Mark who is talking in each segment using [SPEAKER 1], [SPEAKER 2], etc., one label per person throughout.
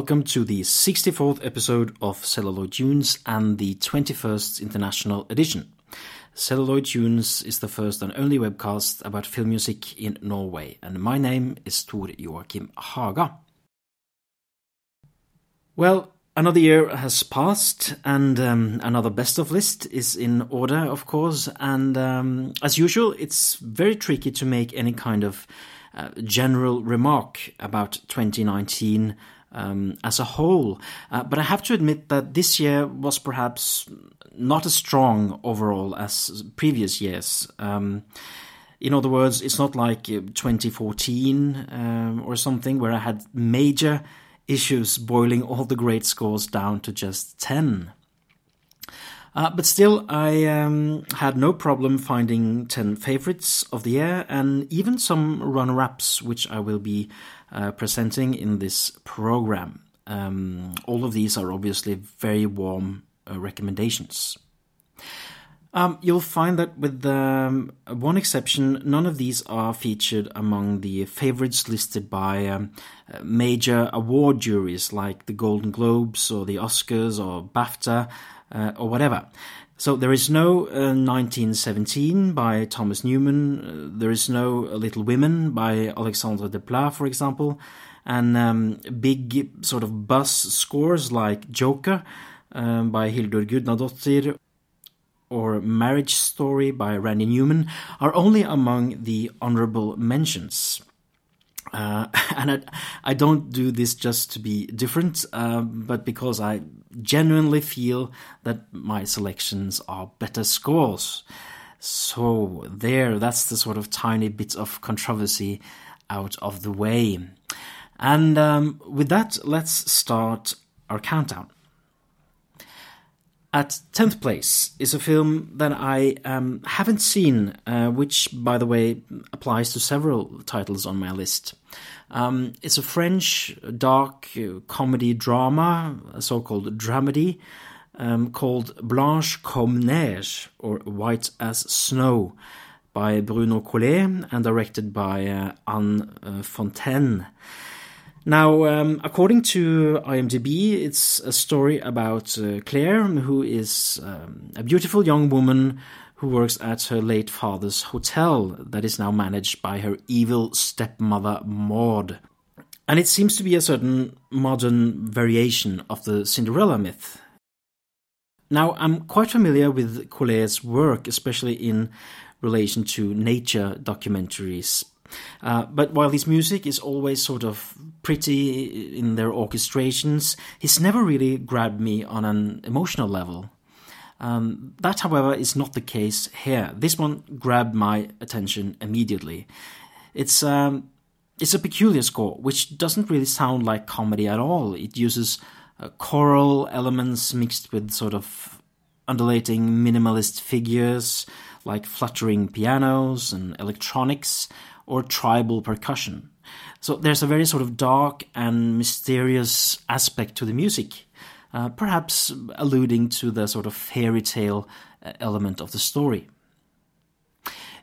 [SPEAKER 1] Welcome to the 64th episode of Celluloid Tunes and the 21st International Edition. Celluloid Tunes is the first and only webcast about film music in Norway, and my name is Tor Joachim Haga. Well, another year has passed, and um, another best of list is in order, of course, and um, as usual, it's very tricky to make any kind of uh, general remark about 2019 um, as a whole. Uh, but I have to admit that this year was perhaps not as strong overall as previous years. Um, in other words, it's not like uh, 2014 um, or something where I had major issues boiling all the great scores down to just 10. Uh, but still, I um, had no problem finding 10 favorites of the year and even some runner ups, which I will be uh, presenting in this program. Um, all of these are obviously very warm uh, recommendations. Um, you'll find that with um, one exception, none of these are featured among the favorites listed by um, major award juries like the Golden Globes or the Oscars or BAFTA uh, or whatever. So there is no uh, 1917 by Thomas Newman. Uh, there is no Little Women by Alexandre Desplat, for example, and um, big sort of buzz scores like Joker um, by Hildur Gudnadottir or Marriage Story by Randy Newman are only among the honorable mentions. Uh, and I, I, don't do this just to be different, uh, but because I genuinely feel that my selections are better scores. So, there, that's the sort of tiny bit of controversy out of the way. And um, with that, let's start our countdown. At 10th place is a film that I um, haven't seen, uh, which, by the way, applies to several titles on my list. Um, it's a French dark comedy drama, a so called dramedy, um, called Blanche comme neige, or White as Snow, by Bruno Coulais and directed by uh, Anne uh, Fontaine. Now, um, according to IMDb, it's a story about uh, Claire, who is um, a beautiful young woman who works at her late father's hotel that is now managed by her evil stepmother Maud. And it seems to be a certain modern variation of the Cinderella myth. Now, I'm quite familiar with Coulais's work, especially in relation to nature documentaries. Uh, but while his music is always sort of pretty in their orchestrations, he's never really grabbed me on an emotional level. Um, that, however, is not the case here. This one grabbed my attention immediately. It's um, it's a peculiar score, which doesn't really sound like comedy at all. It uses uh, choral elements mixed with sort of undulating minimalist figures like fluttering pianos and electronics or tribal percussion. So there's a very sort of dark and mysterious aspect to the music, uh, perhaps alluding to the sort of fairy tale uh, element of the story.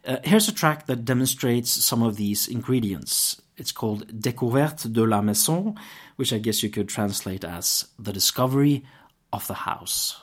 [SPEAKER 1] Uh, here's a track that demonstrates some of these ingredients. It's called Découverte de la Maison, which I guess you could translate as The Discovery of the House.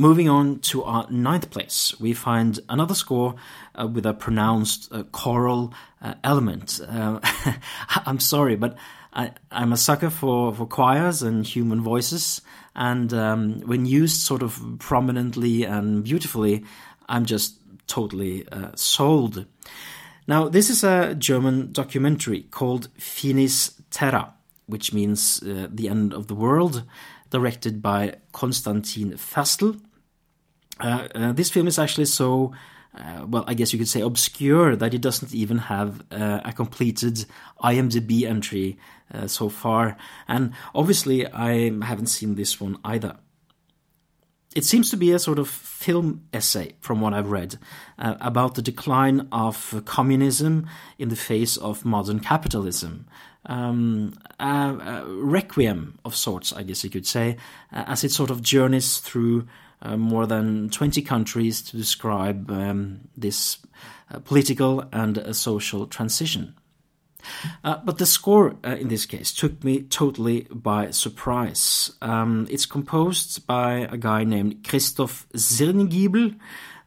[SPEAKER 1] Moving on to our ninth place, we find another score uh, with a pronounced uh, choral uh, element. Uh, I'm sorry, but I, am a sucker for, for choirs and human voices, and um, when used sort of prominently and beautifully, I'm just totally uh, sold. Now, this is a German documentary called Finis Terrae, which means uh, the end of the world, directed by Konstantin Fastel. Uh, uh, this film is actually so, uh, well, I guess you could say obscure that it doesn't even have uh, a completed IMDb entry uh, so far. And obviously, I haven't seen this one either. It seems to be a sort of film essay, from what I've read, uh, about the decline of communism in the face of modern capitalism. Um, a, a, requiem of sorts, I guess you could say, as it sort of journeys through uh, more than 20 countries to describe um, this uh, political and social transition. Uh, but the score uh, in this case took me totally by surprise. Um, it's composed by a guy named Christoph Zirngibl.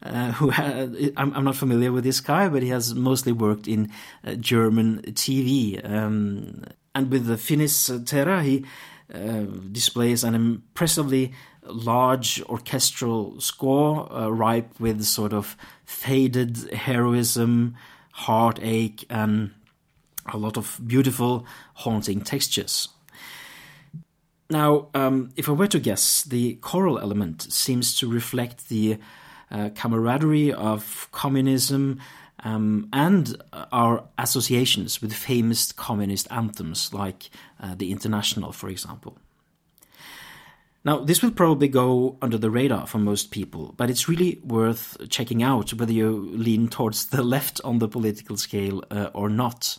[SPEAKER 1] Uh, who I'm, I'm, not familiar with this guy, but he has mostly worked in uh, German TV. Um, and with the Finis Terrae, he uh, displays an impressively large orchestral score, uh, ripe with sort of faded heroism, heartache, and a lot of beautiful, haunting textures. Now, um, if I were to guess, the choral element seems to reflect the uh, camaraderie of communism um, and our associations with famous communist anthems like uh, the International, for example. Now, this will probably go under the radar for most people, but it's really worth checking out whether you lean towards the left on the political scale uh, or not.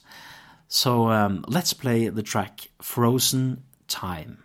[SPEAKER 1] So um, let's play the track Frozen Time.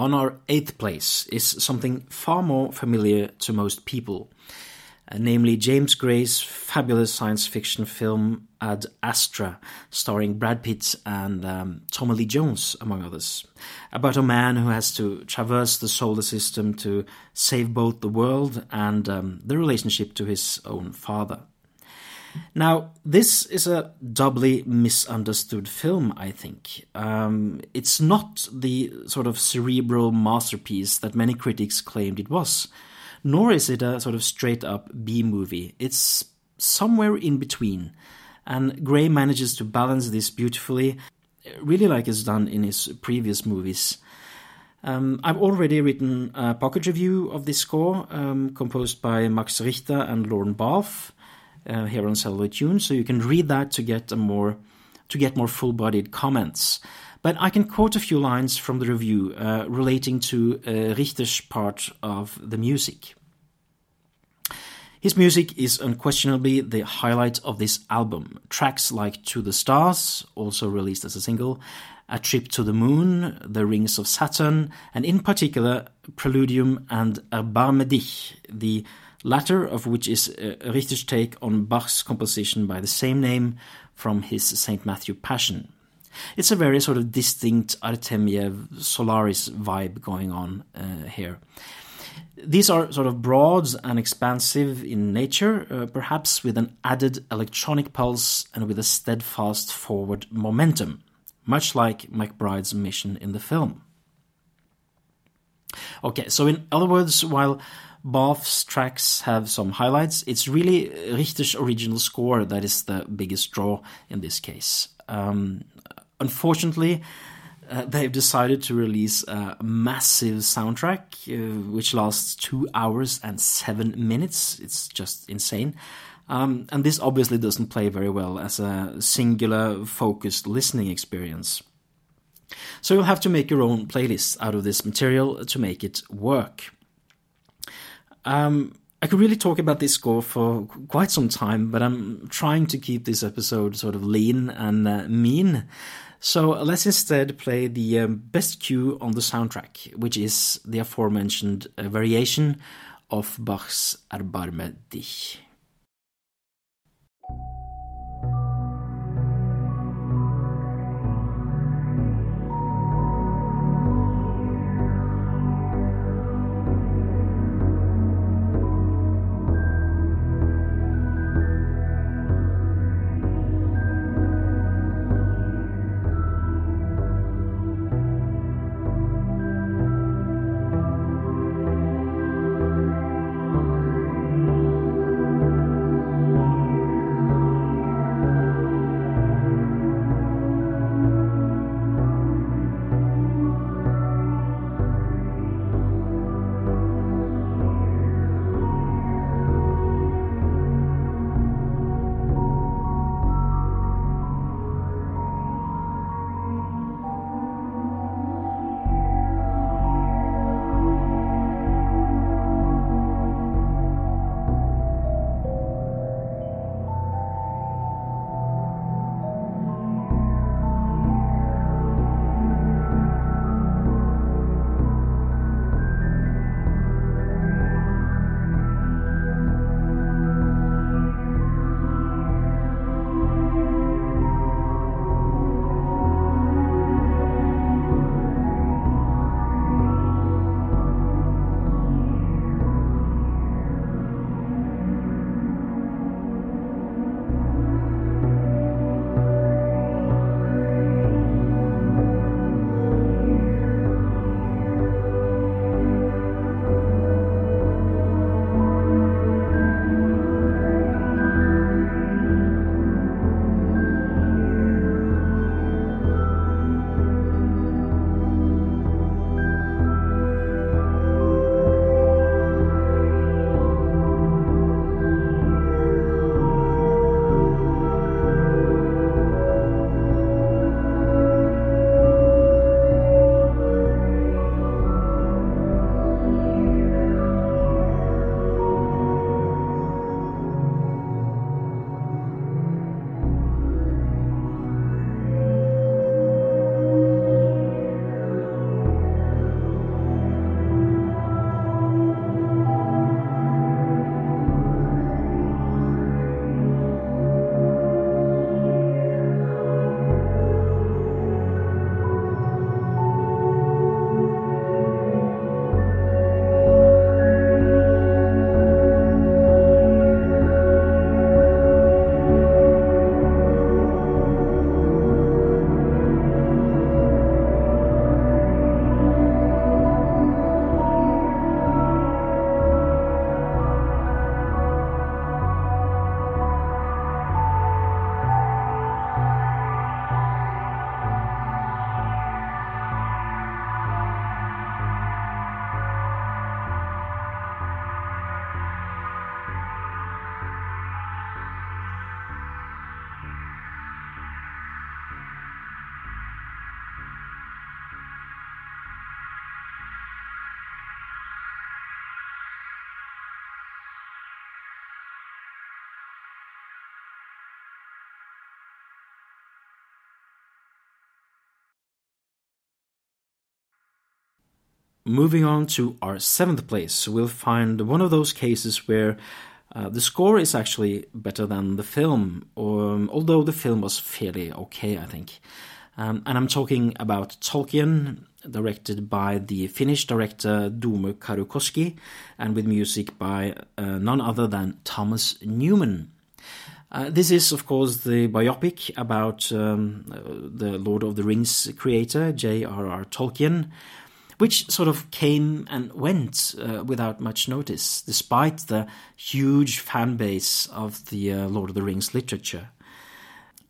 [SPEAKER 1] On our eighth place is something far more familiar to most people, uh, namely James Gray's fabulous science fiction film Ad Astra, starring Brad Pitt and um, Tommy Lee Jones, among others, about a man who has to traverse the solar system to save both the world and um, the relationship to his own father. Now, this is a doubly misunderstood film, I think. Um, it's not the sort of cerebral masterpiece that many critics claimed it was, nor is it a sort of straight up B movie. It's somewhere in between, and Gray manages to balance this beautifully, really like he's done in his previous movies. Um, I've already written a pocket review of this score, um, composed by Max Richter and Lorne Balfe uh, here on Celluloid Tunes, so you can read that to get a more to get more full-bodied comments. But I can quote a few lines from the review uh, relating to uh, Richter's part of the music. His music is unquestionably the highlight of this album. Tracks like To the Stars, also released as a single, A Trip to the Moon, The Rings of Saturn, and in particular Preludium and Erbarme dich, the latter of which is uh, Richter's take on Bach's composition by the same name from his St. Matthew Passion. It's a very sort of distinct Artemiev Solaris vibe going on uh, here. These are sort of broad and expansive in nature, uh, perhaps with an added electronic pulse and with a steadfast forward momentum, much like McBride's mission in the film. Okay, so in other words, while Balfe's tracks have some highlights. It's really Richter's original score that is the biggest draw in this case. Um, unfortunately, uh, they've decided to release a massive soundtrack, uh, which lasts two hours and seven minutes. It's just insane. Um, and this obviously doesn't play very well as a singular, focused listening experience. So you'll have to make your own playlist out of this material to make it work. Um, I could really talk about this score for quite some time, but I'm trying to keep this episode sort of lean and uh, mean. So let's instead play the um, best cue on the soundtrack, which is the aforementioned uh, variation of Bach's Erbarme dich. Moving on to our seventh place, we'll find one of those cases where uh, the score is actually better than the film, um, although the film was fairly okay, I think. Um, and I'm talking about Tolkien, directed by the Finnish director Dome Karukoski, and with music by uh, none other than Thomas Newman. Uh, this is, of course, the biopic about um, uh, the Lord of the Rings creator, J.R.R. Tolkien, which sort of came and went uh, without much notice, despite the huge fan base of the uh, Lord of the Rings literature.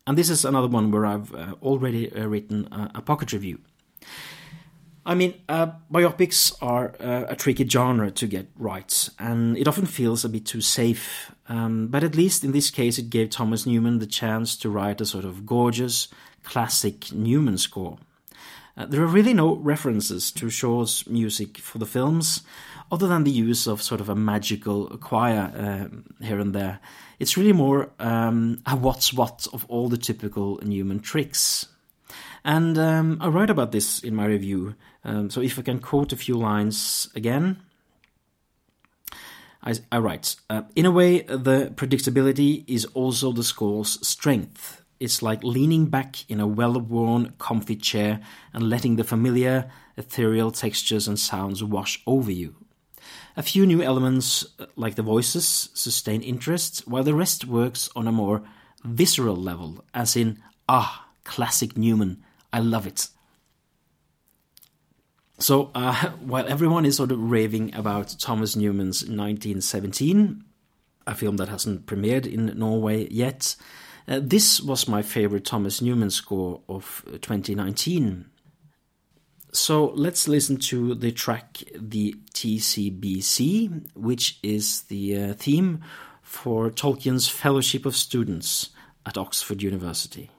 [SPEAKER 1] And this is another one where I've uh, already written a pocket review. I mean, uh, biopics are uh, a tricky genre to get right, and it often feels a bit too safe. Um, but at least in this case, it gave Thomas Newman the chance to write a sort of gorgeous, classic Newman score. Uh, there are really no references to Shore's music for the films, other than the use of sort of a magical choir uh, here and there. It's really more um, a what's what of all the typical Newman tricks. And um, I write about this in my review. Um, so if I can quote a few lines again. I, I write uh, In a way, the predictability is also the score's strength. It's like leaning back in a well worn, comfy chair and letting the familiar, ethereal textures and sounds wash over you. A few new elements, uh, like the voices, sustain interest, while the rest works on a more visceral level, as in, ah, classic Newman, I love it. So, uh, while everyone is sort of raving about Thomas Newman's 1917, a film that hasn't premiered in Norway yet, uh, this was my favorite Thomas Newman score of 2019. So let's listen to the track the TCBS, which is the uh, theme for Tolkien's Fellowship of Students at Oxford University.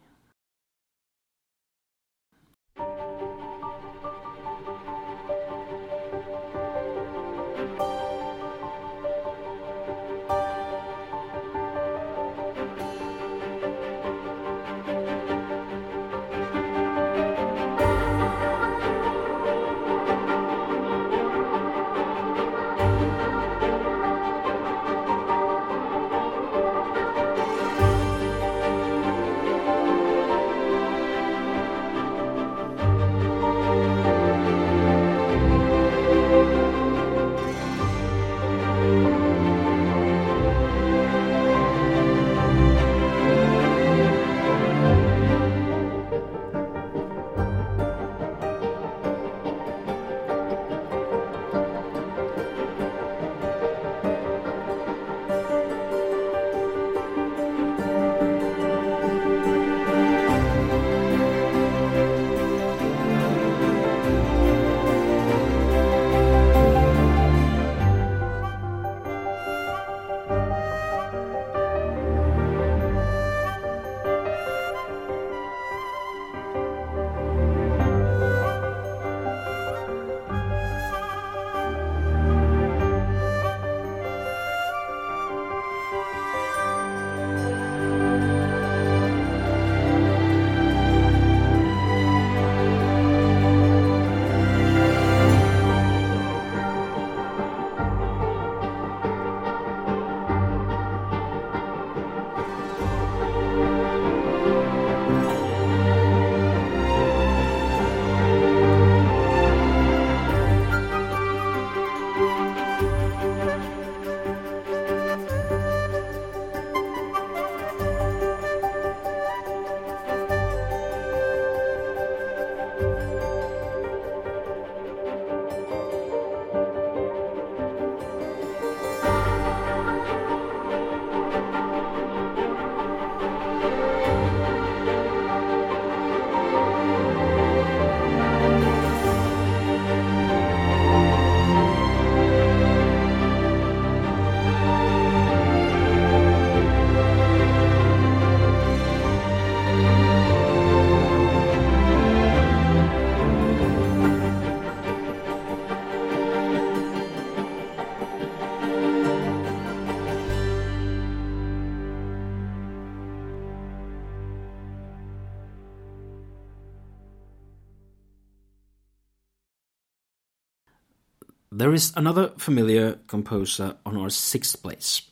[SPEAKER 1] There is another familiar composer on our sixth place,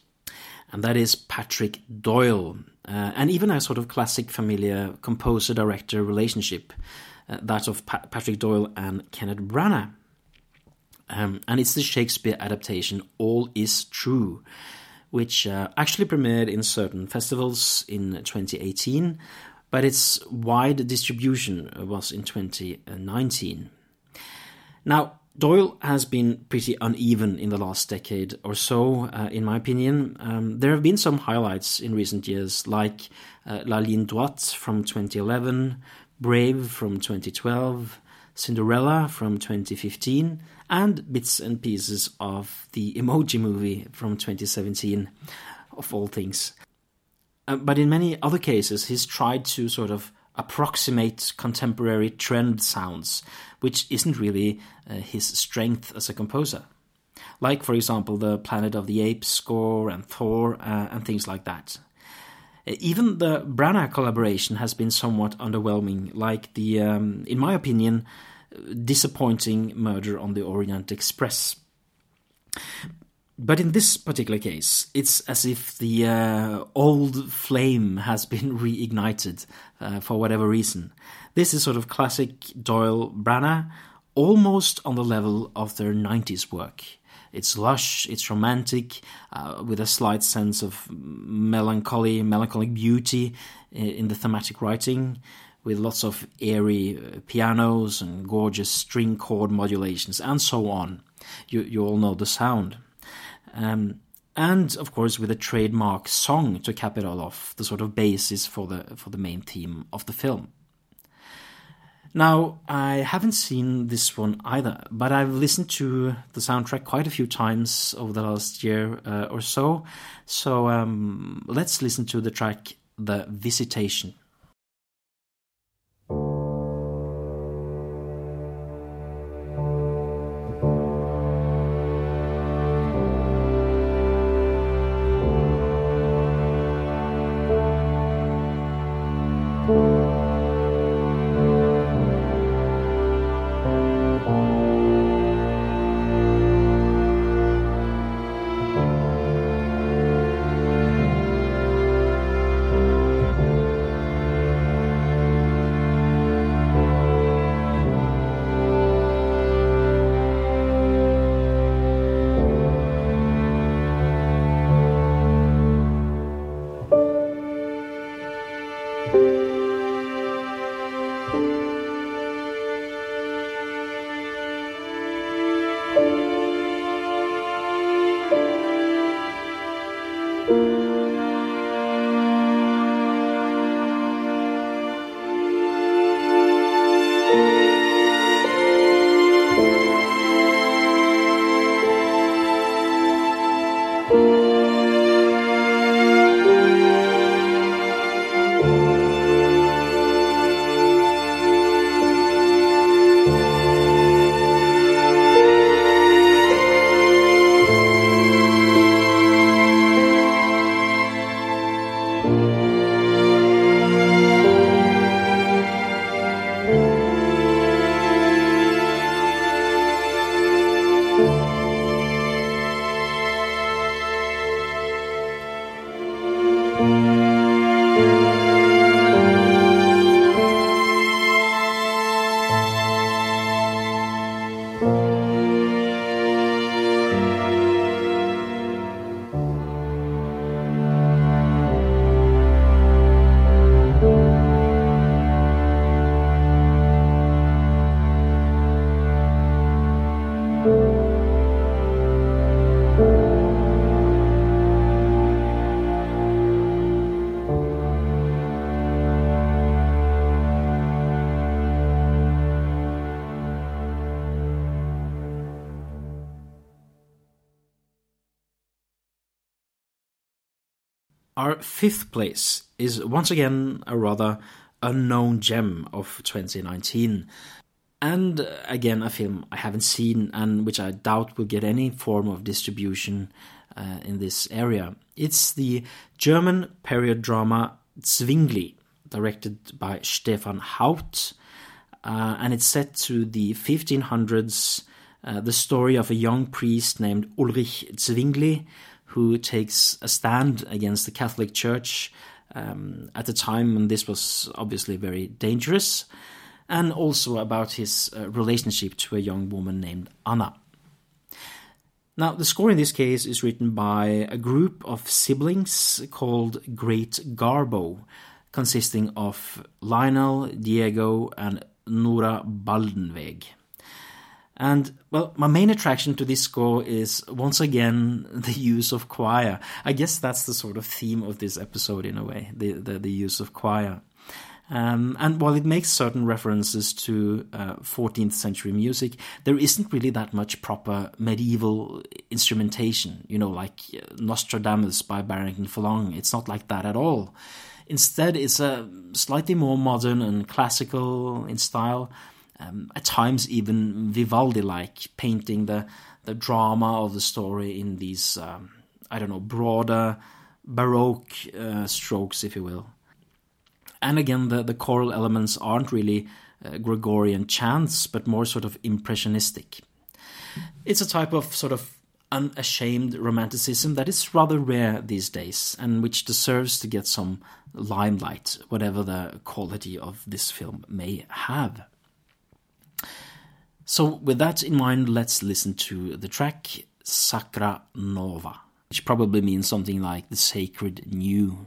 [SPEAKER 1] and that is Patrick Doyle, uh, and even a sort of classic familiar composer director relationship, uh, that of pa- Patrick Doyle and Kenneth Branagh. Um, and it's the Shakespeare adaptation All Is True, which uh, actually premiered in certain festivals in 2018, but its wide distribution was in 2019. Now, Doyle has been pretty uneven in the last decade or so, uh, in my opinion. Um, there have been some highlights in recent years, like uh, La Ligne Droite from 2011, Brave from 2012, Cinderella from 2015, and bits and pieces of the Emoji movie from 2017, of all things. Uh, but in many other cases, he's tried to sort of approximate contemporary trend sounds, which isn't really uh, his strength as a composer. Like, for example, the Planet of the Apes score and Thor uh, and things like that. Even the Branagh collaboration has been somewhat underwhelming, like the, um, in my opinion, disappointing Murder on the Orient Express. But in this particular case, it's as if the uh, old flame has been reignited uh, for whatever reason. This is sort of classic Doyle Branagh, almost on the level of their 90s work. It's lush, it's romantic, uh, with a slight sense of melancholy, melancholic beauty in the thematic writing, with lots of airy uh, pianos and gorgeous string chord modulations, and so on. You, you all know the sound. Um, and of course with a trademark song to cap it all off, the sort of basis for the for the main theme of the film. Now, I haven't seen this one either, but I've listened to the soundtrack quite a few times over the last year uh, or so. So um, let's listen to the track The Visitation. Fifth place is once again a rather unknown gem of 2019. And uh, again, a film I haven't seen and which I doubt will get any form of distribution uh, in this area. It's the German period drama Zwingli, directed by Stefan Haupt, uh, and it's set to the 1500s uh, the story of a young priest named Ulrich Zwingli who takes a stand against the Catholic Church um, at a time when this was obviously very dangerous, and also about his uh, relationship to a young woman named Anna. Now, the score in this case is written by a group of siblings called Great Garbo, consisting of Lionel, Diego, and Nora Baldenweg. And, well, my main attraction to this score is once again the use of choir. I guess that's the sort of theme of this episode in a way, the, the, the use of choir. Um, and while it makes certain references to uh, 14th century music, there isn't really that much proper medieval instrumentation, you know, like uh, Nostradamus by Barrington Pheloung. It's not like that at all. Instead, it's a slightly more modern and classical in style, um, at times even Vivaldi-like, painting the the drama of the story in these um, I don't know broader baroque uh, strokes, if you will. And again, the the choral elements aren't really uh, Gregorian chants, but more sort of impressionistic. It's a type of sort of unashamed romanticism that is rather rare these days, and which deserves to get some limelight, whatever the quality of this film may have. So, with that in mind, let's listen to the track Sacra Nova, which probably means something like the sacred new.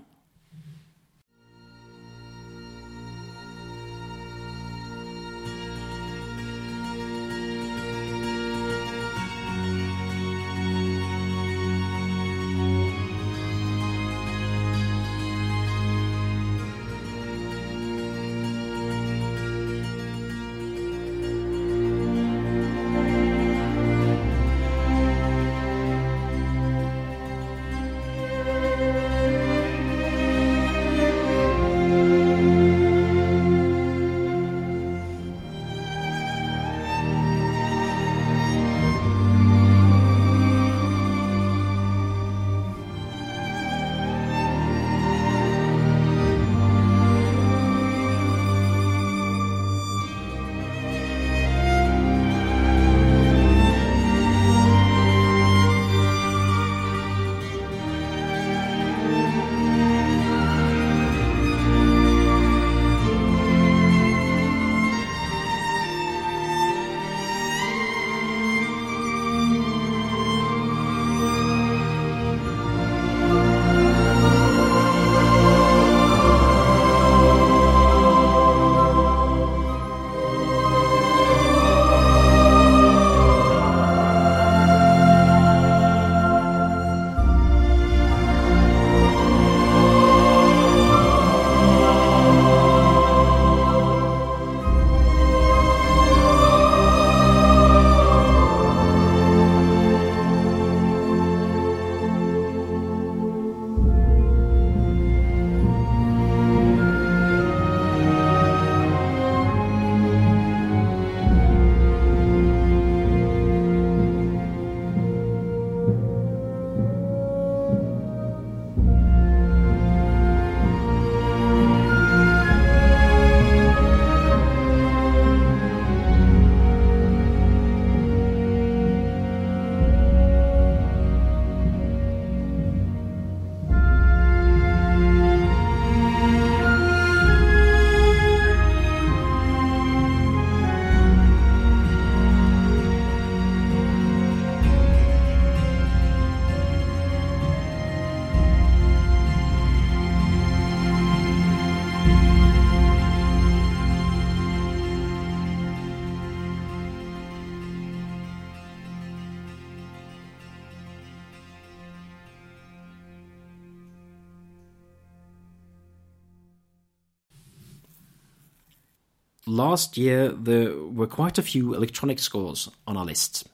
[SPEAKER 1] Last year there were quite a few electronic scores on our list.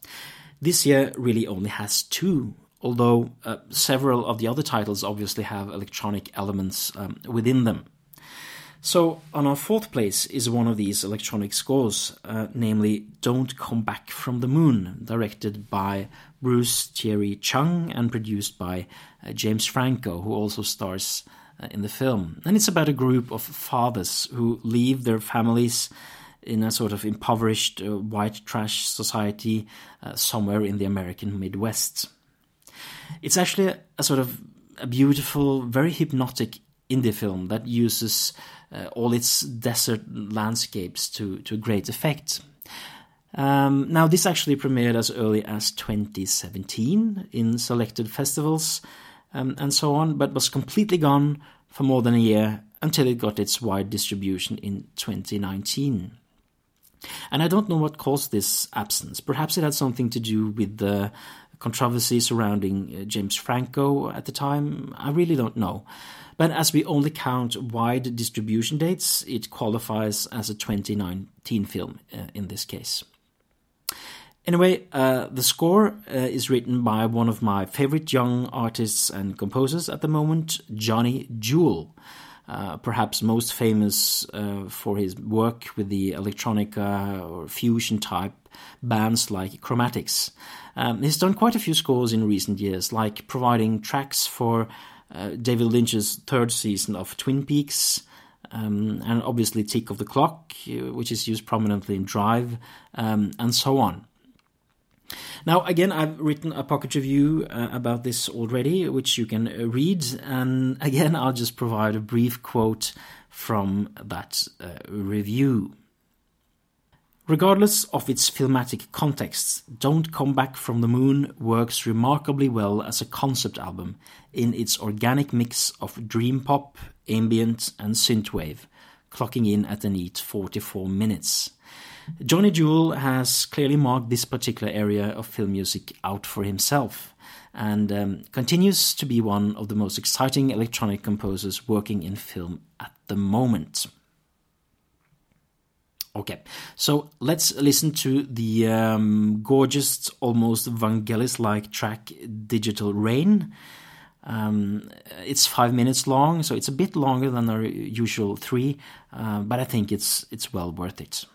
[SPEAKER 1] This year really only has two, although uh, several of the other titles obviously have electronic elements um, within them. So, on our fourth place is one of these electronic scores, uh, namely Don't Come Back from the Moon, directed by Bruce Thierry Cheung and produced by uh, James Franco, who also stars in the film. And it's about a group of fathers who leave their families in a sort of impoverished uh, white trash society uh, somewhere in the American Midwest. It's actually a, a, sort of a beautiful, very hypnotic indie film that uses uh, all its desert landscapes to, to great effect. Um, now, this actually premiered as early as 2017 in selected festivals um, and so on, but was completely gone for more than a year until it got its wide distribution in 2019. And I don't know what caused this absence. Perhaps it had something to do with the controversy surrounding uh, James Franco at the time. I really don't know. But as we only count wide distribution dates, it qualifies as a 2019 film uh, in this case. Anyway, uh, the score uh, is written by one of my favorite young artists and composers at the moment, Johnny Jewel. Uh, perhaps most famous uh, for his work with the electronica or fusion type bands like Chromatics. Um, he's done quite a few scores in recent years, like providing tracks for uh, David Lynch's third season of Twin Peaks, um, and obviously Tick of the Clock, uh, which is used prominently in Drive, um, and so on. Now, again, I've written a pocket review uh, about this already, which you can uh, read. And again, I'll just provide a brief quote from that uh, review. Regardless of its filmatic context, Don't Come Back from the Moon works remarkably well as a concept album in its organic mix of dream pop, ambient, and synthwave, clocking in at a neat 44 minutes. Johnny Jewel has clearly marked this particular area of film music out for himself and um, continues to be one of the most exciting electronic composers working in film at the moment. Okay, so let's listen to the um, gorgeous, almost Vangelis like track Digital Rain. Um, it's five minutes long, so it's a bit longer than our usual three, uh, but I think it's it's well worth it.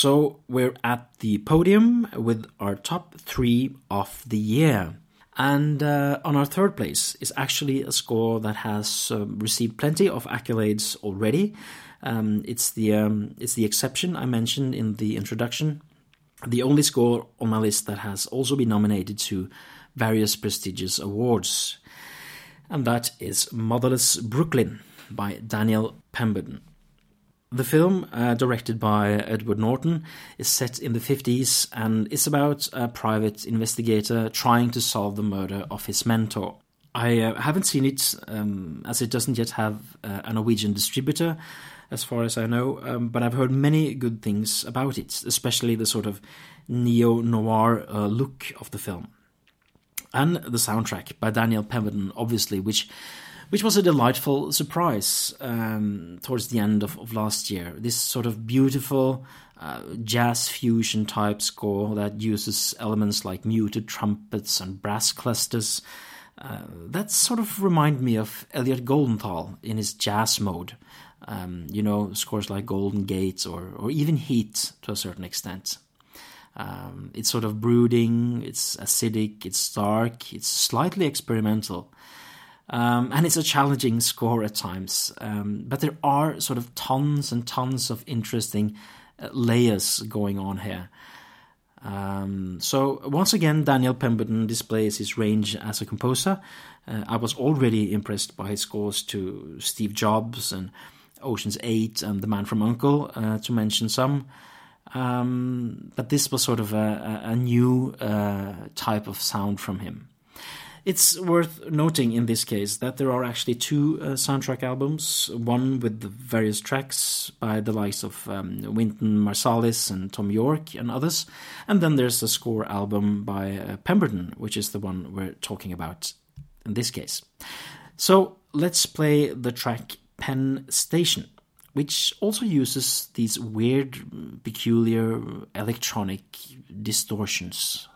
[SPEAKER 1] So we're at the podium with our top three of the year. And uh, on our third place is actually a score that has uh, received plenty of accolades already. Um, it's the um, it's the exception I mentioned in the introduction. The only score on my list that has also been nominated to various prestigious awards, and that is Motherless Brooklyn by Daniel Pemberton. The film, uh, directed by Edward Norton, is set in the 50s and is about a private investigator trying to solve the murder of his mentor. I uh, haven't seen it um, as it doesn't yet have uh, a Norwegian distributor, as far as I know, um, but I've heard many good things about it, especially the sort of neo noir uh, look of the film. And the soundtrack by Daniel Pemberton, obviously, which which was a delightful surprise um, towards the end of, of, last year. This sort of beautiful uh, jazz fusion type score that uses elements like muted trumpets and brass clusters. Uh, that sort of remind me of Elliot Goldenthal in his jazz mode. Um, you know, scores like Golden Gates or, or even Heat to a certain extent. Um, it's sort of brooding, it's acidic, it's dark, it's slightly experimental. Um, and it's a challenging score at times. Um, but there are sort of tons and tons of interesting uh, layers going on here. Um, so once again, Daniel Pemberton displays his range as a composer. Uh, I was already impressed by his scores to Steve Jobs and Ocean's Eight and The Man from Uncle, uh, to mention some. Um, but this was sort of a, a new uh, type of sound from him. It's worth noting in this case that there are actually two uh, soundtrack albums, one with the various tracks by the likes of um, Wynton Marsalis and Thom Yorke and others, and then there's a score album by uh, Pemberton, which is the one we're talking about in this case. So let's play the track Penn Station, which also uses these weird, peculiar electronic distortions.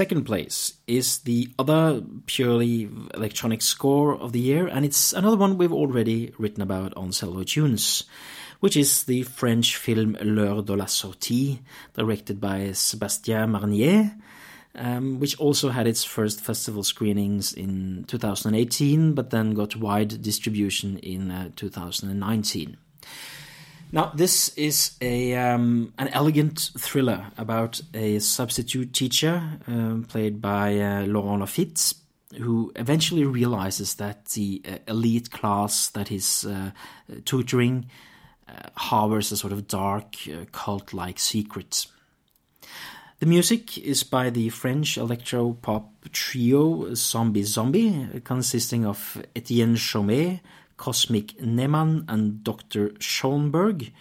[SPEAKER 1] Second place is the other purely electronic score of the year, and it's another one we've already written about on Celluloid Tunes, which is the French film L'heure de la sortie, directed by Sébastien Marnier, um, which also had its first festival screenings in 2018, but then got wide distribution in uh, 2019. Now, this is a um, an elegant thriller about a substitute teacher um, played by uh, Laurent Lafitte, who eventually realizes that the uh, elite class that he's uh, tutoring uh, harbors a sort of dark uh, cult-like secret. The music is by the French electro pop trio Zombie Zombie, consisting of Etienne Jaumet, Cosmic Neman and Dr. Schoenberg.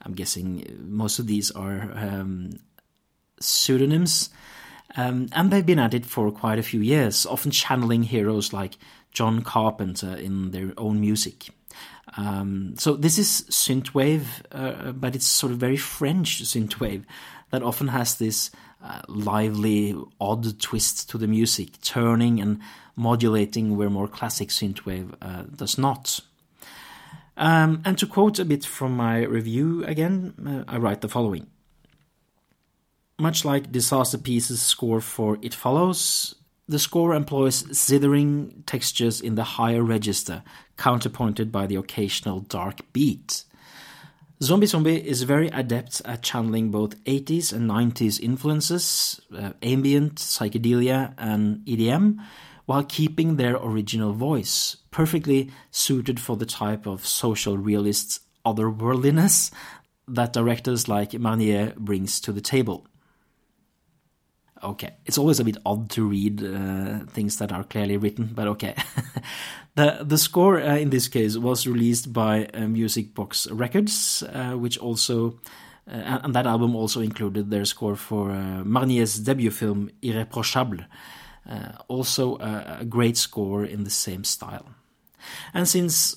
[SPEAKER 1] I'm guessing most of these are um, pseudonyms. Um, and they've been at it for quite a few years, often channeling heroes like John Carpenter in their own music. Um, so this is synthwave, uh, but it's sort of very French synthwave that often has this uh, lively, odd twist to the music, turning and modulating where more classic synthwave uh, does not. Um, and to quote a bit from my review again, uh, I write the following. Much like Disasterpeace's score for It Follows, the score employs zithering textures in the higher register, counterpointed by the occasional dark beat. Zombie Zombie is very adept at channeling both 80s and 90s influences, uh, ambient, psychedelia, and EDM, while keeping their original voice, perfectly suited for the type of social realist's otherworldliness that directors like Marnier brings to the table. Okay, it's always a bit odd to read uh, things that are clearly written, but okay. the the score uh, in this case was released by uh, Music Box Records, uh, which also uh, and that album also included their score for uh, Marnier's debut film Irréprochable, uh, also a, a great score in the same style. And since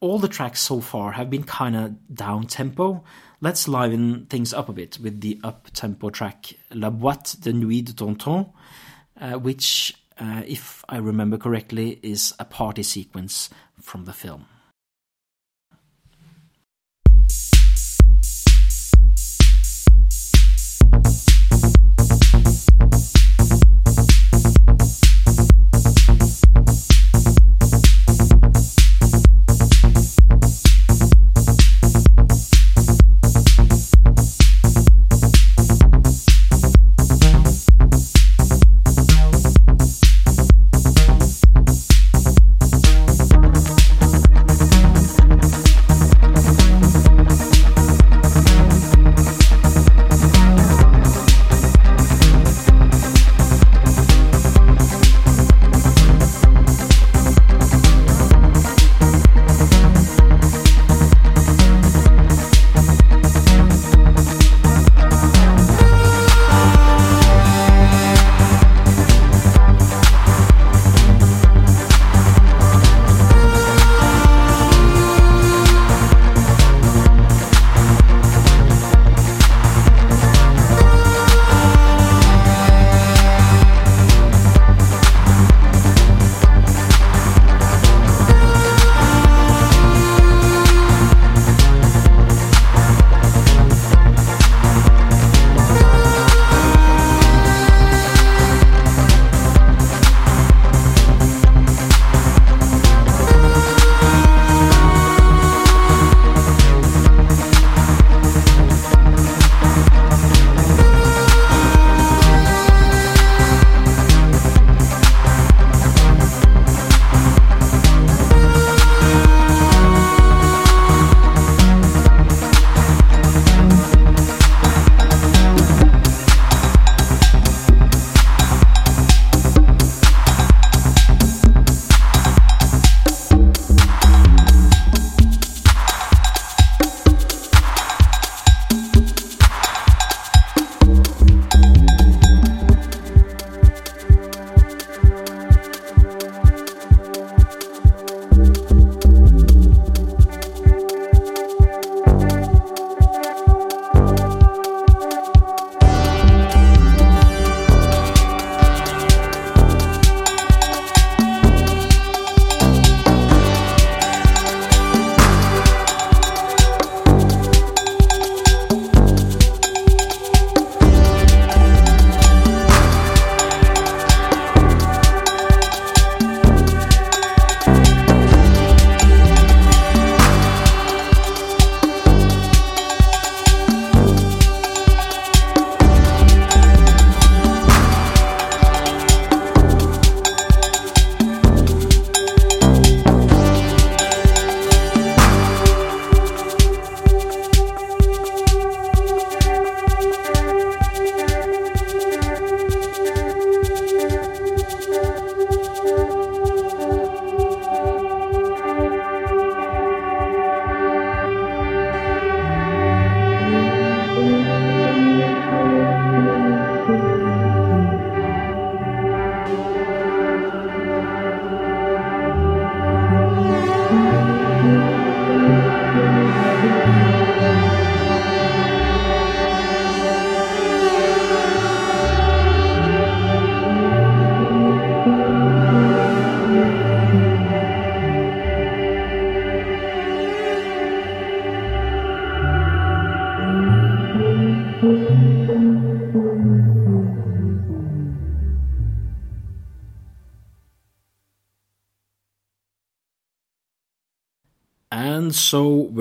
[SPEAKER 1] all the tracks so far have been kind of down tempo, let's liven things up a bit with the up tempo track La Boîte de Nuit de Tonton, uh, which, uh, if I remember correctly, is a party sequence from the film.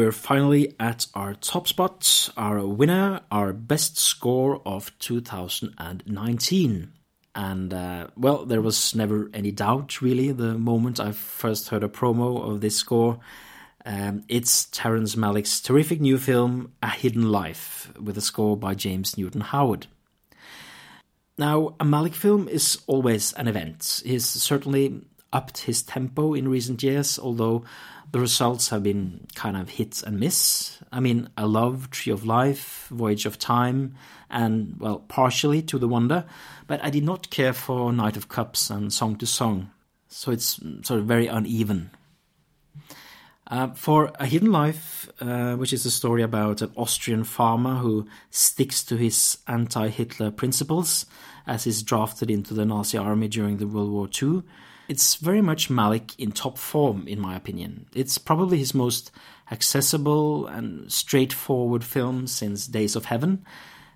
[SPEAKER 1] We're finally at our top spot, our winner, our best score of 2019. And uh, well, there was never any doubt really the moment I first heard a promo of this score. Um, it's Terrence Malick's terrific new film, A Hidden Life, with a score by James Newton Howard. Now, a Malick film is always an event. He's certainly upped his tempo in recent years, although the results have been kind of hit and miss. I mean, I love Tree of Life, Voyage of Time, and, well, partially To the Wonder, but I did not care for Knight of Cups and Song to Song, so it's sort of very uneven. Uh, for A Hidden Life, uh, which is a story about an Austrian farmer who sticks to his anti Hitler principles as he's drafted into the Nazi army during the World War II, it's very much Malick in top form, in my opinion. It's probably his most accessible and straightforward film since Days of Heaven.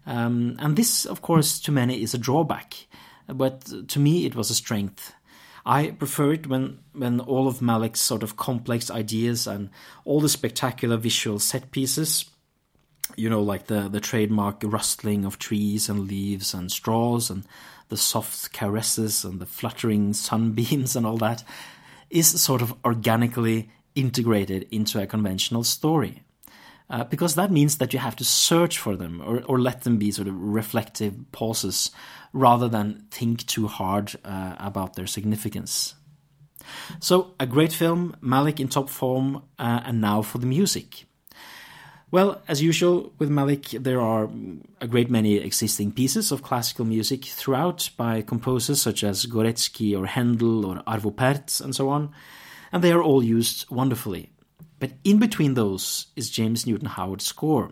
[SPEAKER 1] Um, and this, of course, to many is a drawback, but to me it was a strength. I prefer it when, when all of Malick's sort of complex ideas and all the spectacular visual set pieces, you know, like the, the trademark rustling of trees and leaves and straws and the soft caresses and the fluttering sunbeams and all that is sort of organically integrated into a conventional story. Uh, because that means that you have to search for them or, or let them be sort of reflective pauses rather than think too hard uh, about their significance. So, a great film, Malick in top form, uh, and now for the music. Well, as usual with Malick, there are a great many existing pieces of classical music throughout by composers such as Gorecki or Handel or Arvo Pärt and so on, and they are all used wonderfully. But in between those is James Newton Howard's score,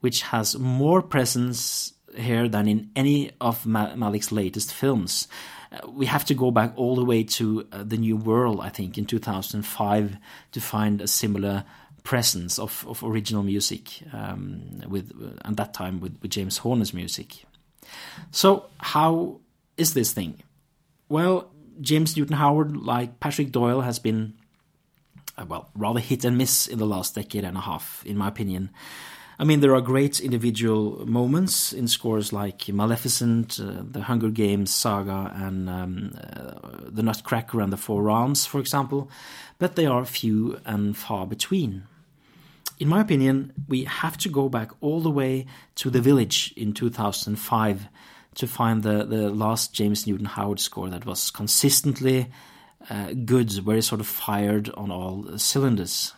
[SPEAKER 1] which has more presence here than in any of Malick's latest films. Uh, we have to go back all the way to uh, The New World, I think, in 2005 to find a similar presence of, of original music um, with at that time with, with James Horner's music. So how is this thing? Well, James Newton Howard, like Patrick Doyle, has been uh, well rather hit and miss in the last decade and a half, in my opinion. I mean, there are great individual moments in scores like Maleficent, uh, the Hunger Games saga, and um, uh, the Nutcracker and the Four Realms, for example, but they are few and far between. In my opinion, we have to go back all the way to The Village in 2005 to find the, the last James Newton Howard score that was consistently uh, good, very sort of fired on all cylinders.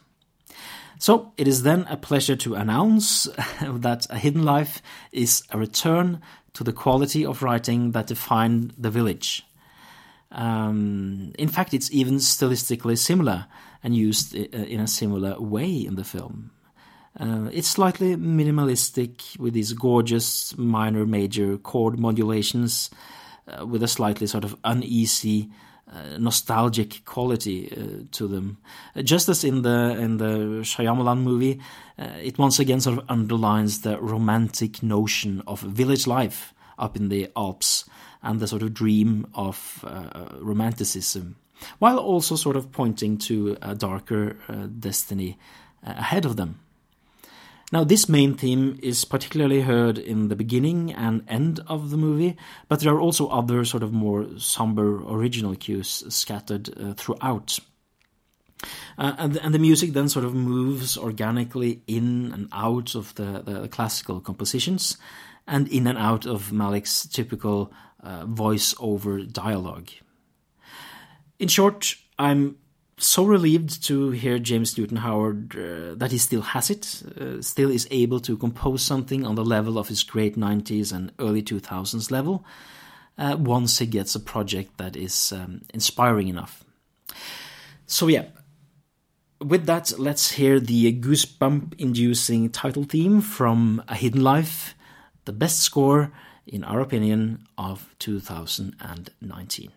[SPEAKER 1] So it is then a pleasure to announce that A Hidden Life is a return to the quality of writing that defined The Village. Um, in fact, it's even stylistically similar and used uh, in a similar way in the film. Uh, it's slightly minimalistic with these gorgeous minor major chord modulations uh, with a slightly sort of uneasy uh, nostalgic quality uh, to them. Uh, just as in the in the Shyamalan movie, it once again sort of underlines the romantic notion of village life up in the Alps and the sort of dream of romanticism, while also sort of pointing to a darker destiny ahead of them. Now, this main theme is particularly heard in the beginning and end of the movie, but there are also other sort of more somber original cues scattered uh, throughout. Uh, and, and, the music then sort of moves organically in and out of the, the classical compositions and in and out of Malick's typical uh, voice over dialogue. In short, I'm so relieved to hear James Newton Howard uh, that he still has it, uh, still is able to compose something on the level of his great 90s and early 2000s level uh, once he gets a project that is um, inspiring enough. So, yeah, with that, let's hear the goosebump inducing title theme from A Hidden Life, the best score, in our opinion, of 2019.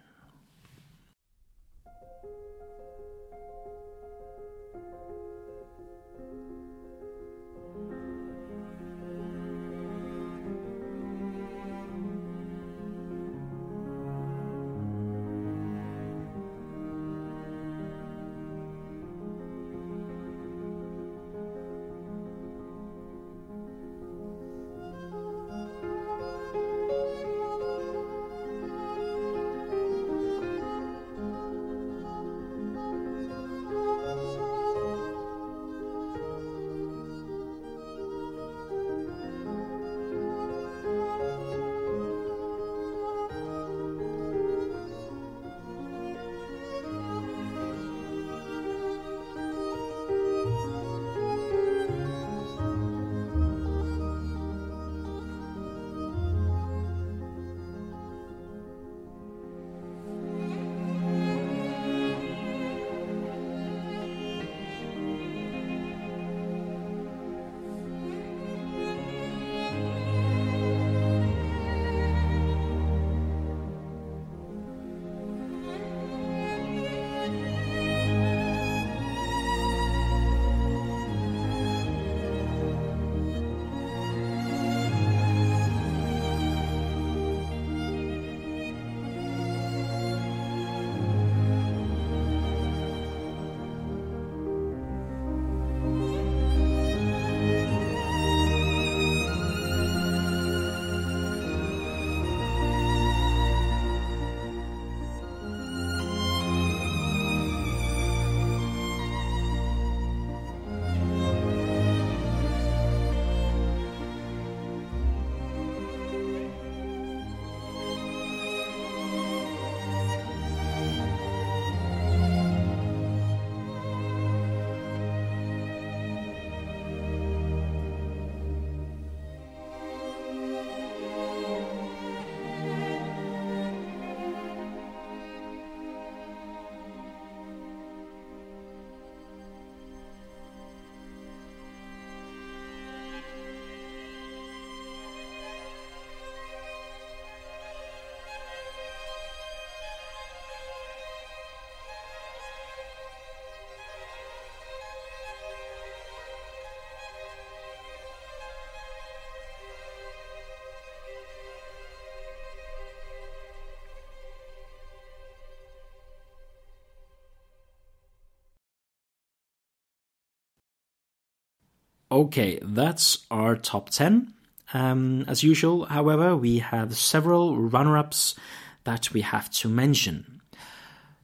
[SPEAKER 1] Okay, that's our top 10. Um, as usual, however, we have several runner ups that we have to mention.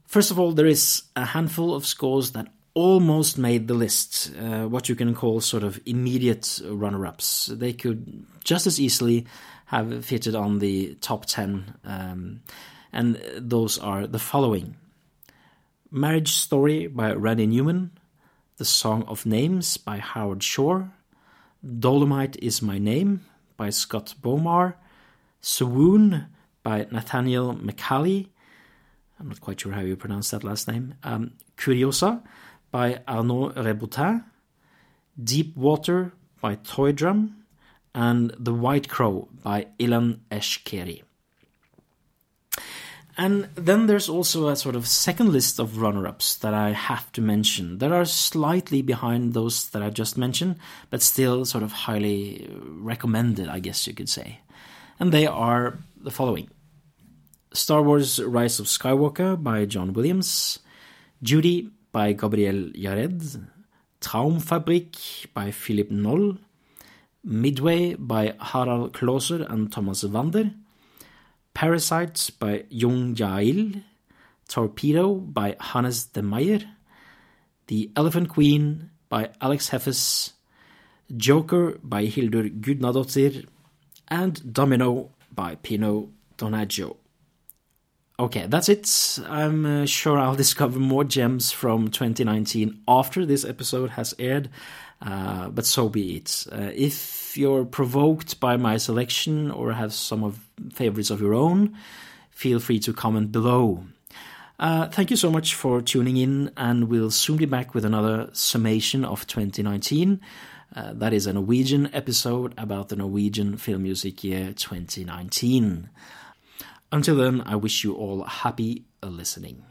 [SPEAKER 1] First of all, there is a handful of scores that almost made the list, uh, what you can call sort of immediate runner ups. They could just as easily have fitted on the top 10, um, and those are the following Marriage Story by Randy Newman, The Song of Names by Howard Shore, Dolomite is My Name by Scott Bomar, Swoon by Nathaniel Méchaly, I'm not quite sure how you pronounce that last name, um, Curiosa by Arnaud Rebotini, Deep Water by Toy Drum, and The White Crow by Ilan Eshkeri. And then there's also a sort of second list of runner ups that I have to mention that are slightly behind those that I just mentioned, but still sort of highly recommended, I guess you could say. And they are the following Star Wars Rise of Skywalker by John Williams, Judy by Gabriel Yared, Traumfabrik by Philip Noll, Midway by Harald Kloser and Thomas Wander, Parasite by Jung Jae-il, Torpedo by Hannes de Maeyer, The Elephant Queen by Alex Heffes, Joker by Hildur Gudnadottir, and Domino by Pino Donaggio. Okay, that's it. I'm uh, sure I'll discover more gems from 2019 after this episode has aired, uh, but so be it. Uh, if you're provoked by my selection or have some of favorites of your own, feel free to comment below. Uh, thank you so much for tuning in, and we'll soon be back with another summation of 2019. Uh, that is a Norwegian episode about the Norwegian film music year 2019. Until then, I wish you all happy listening.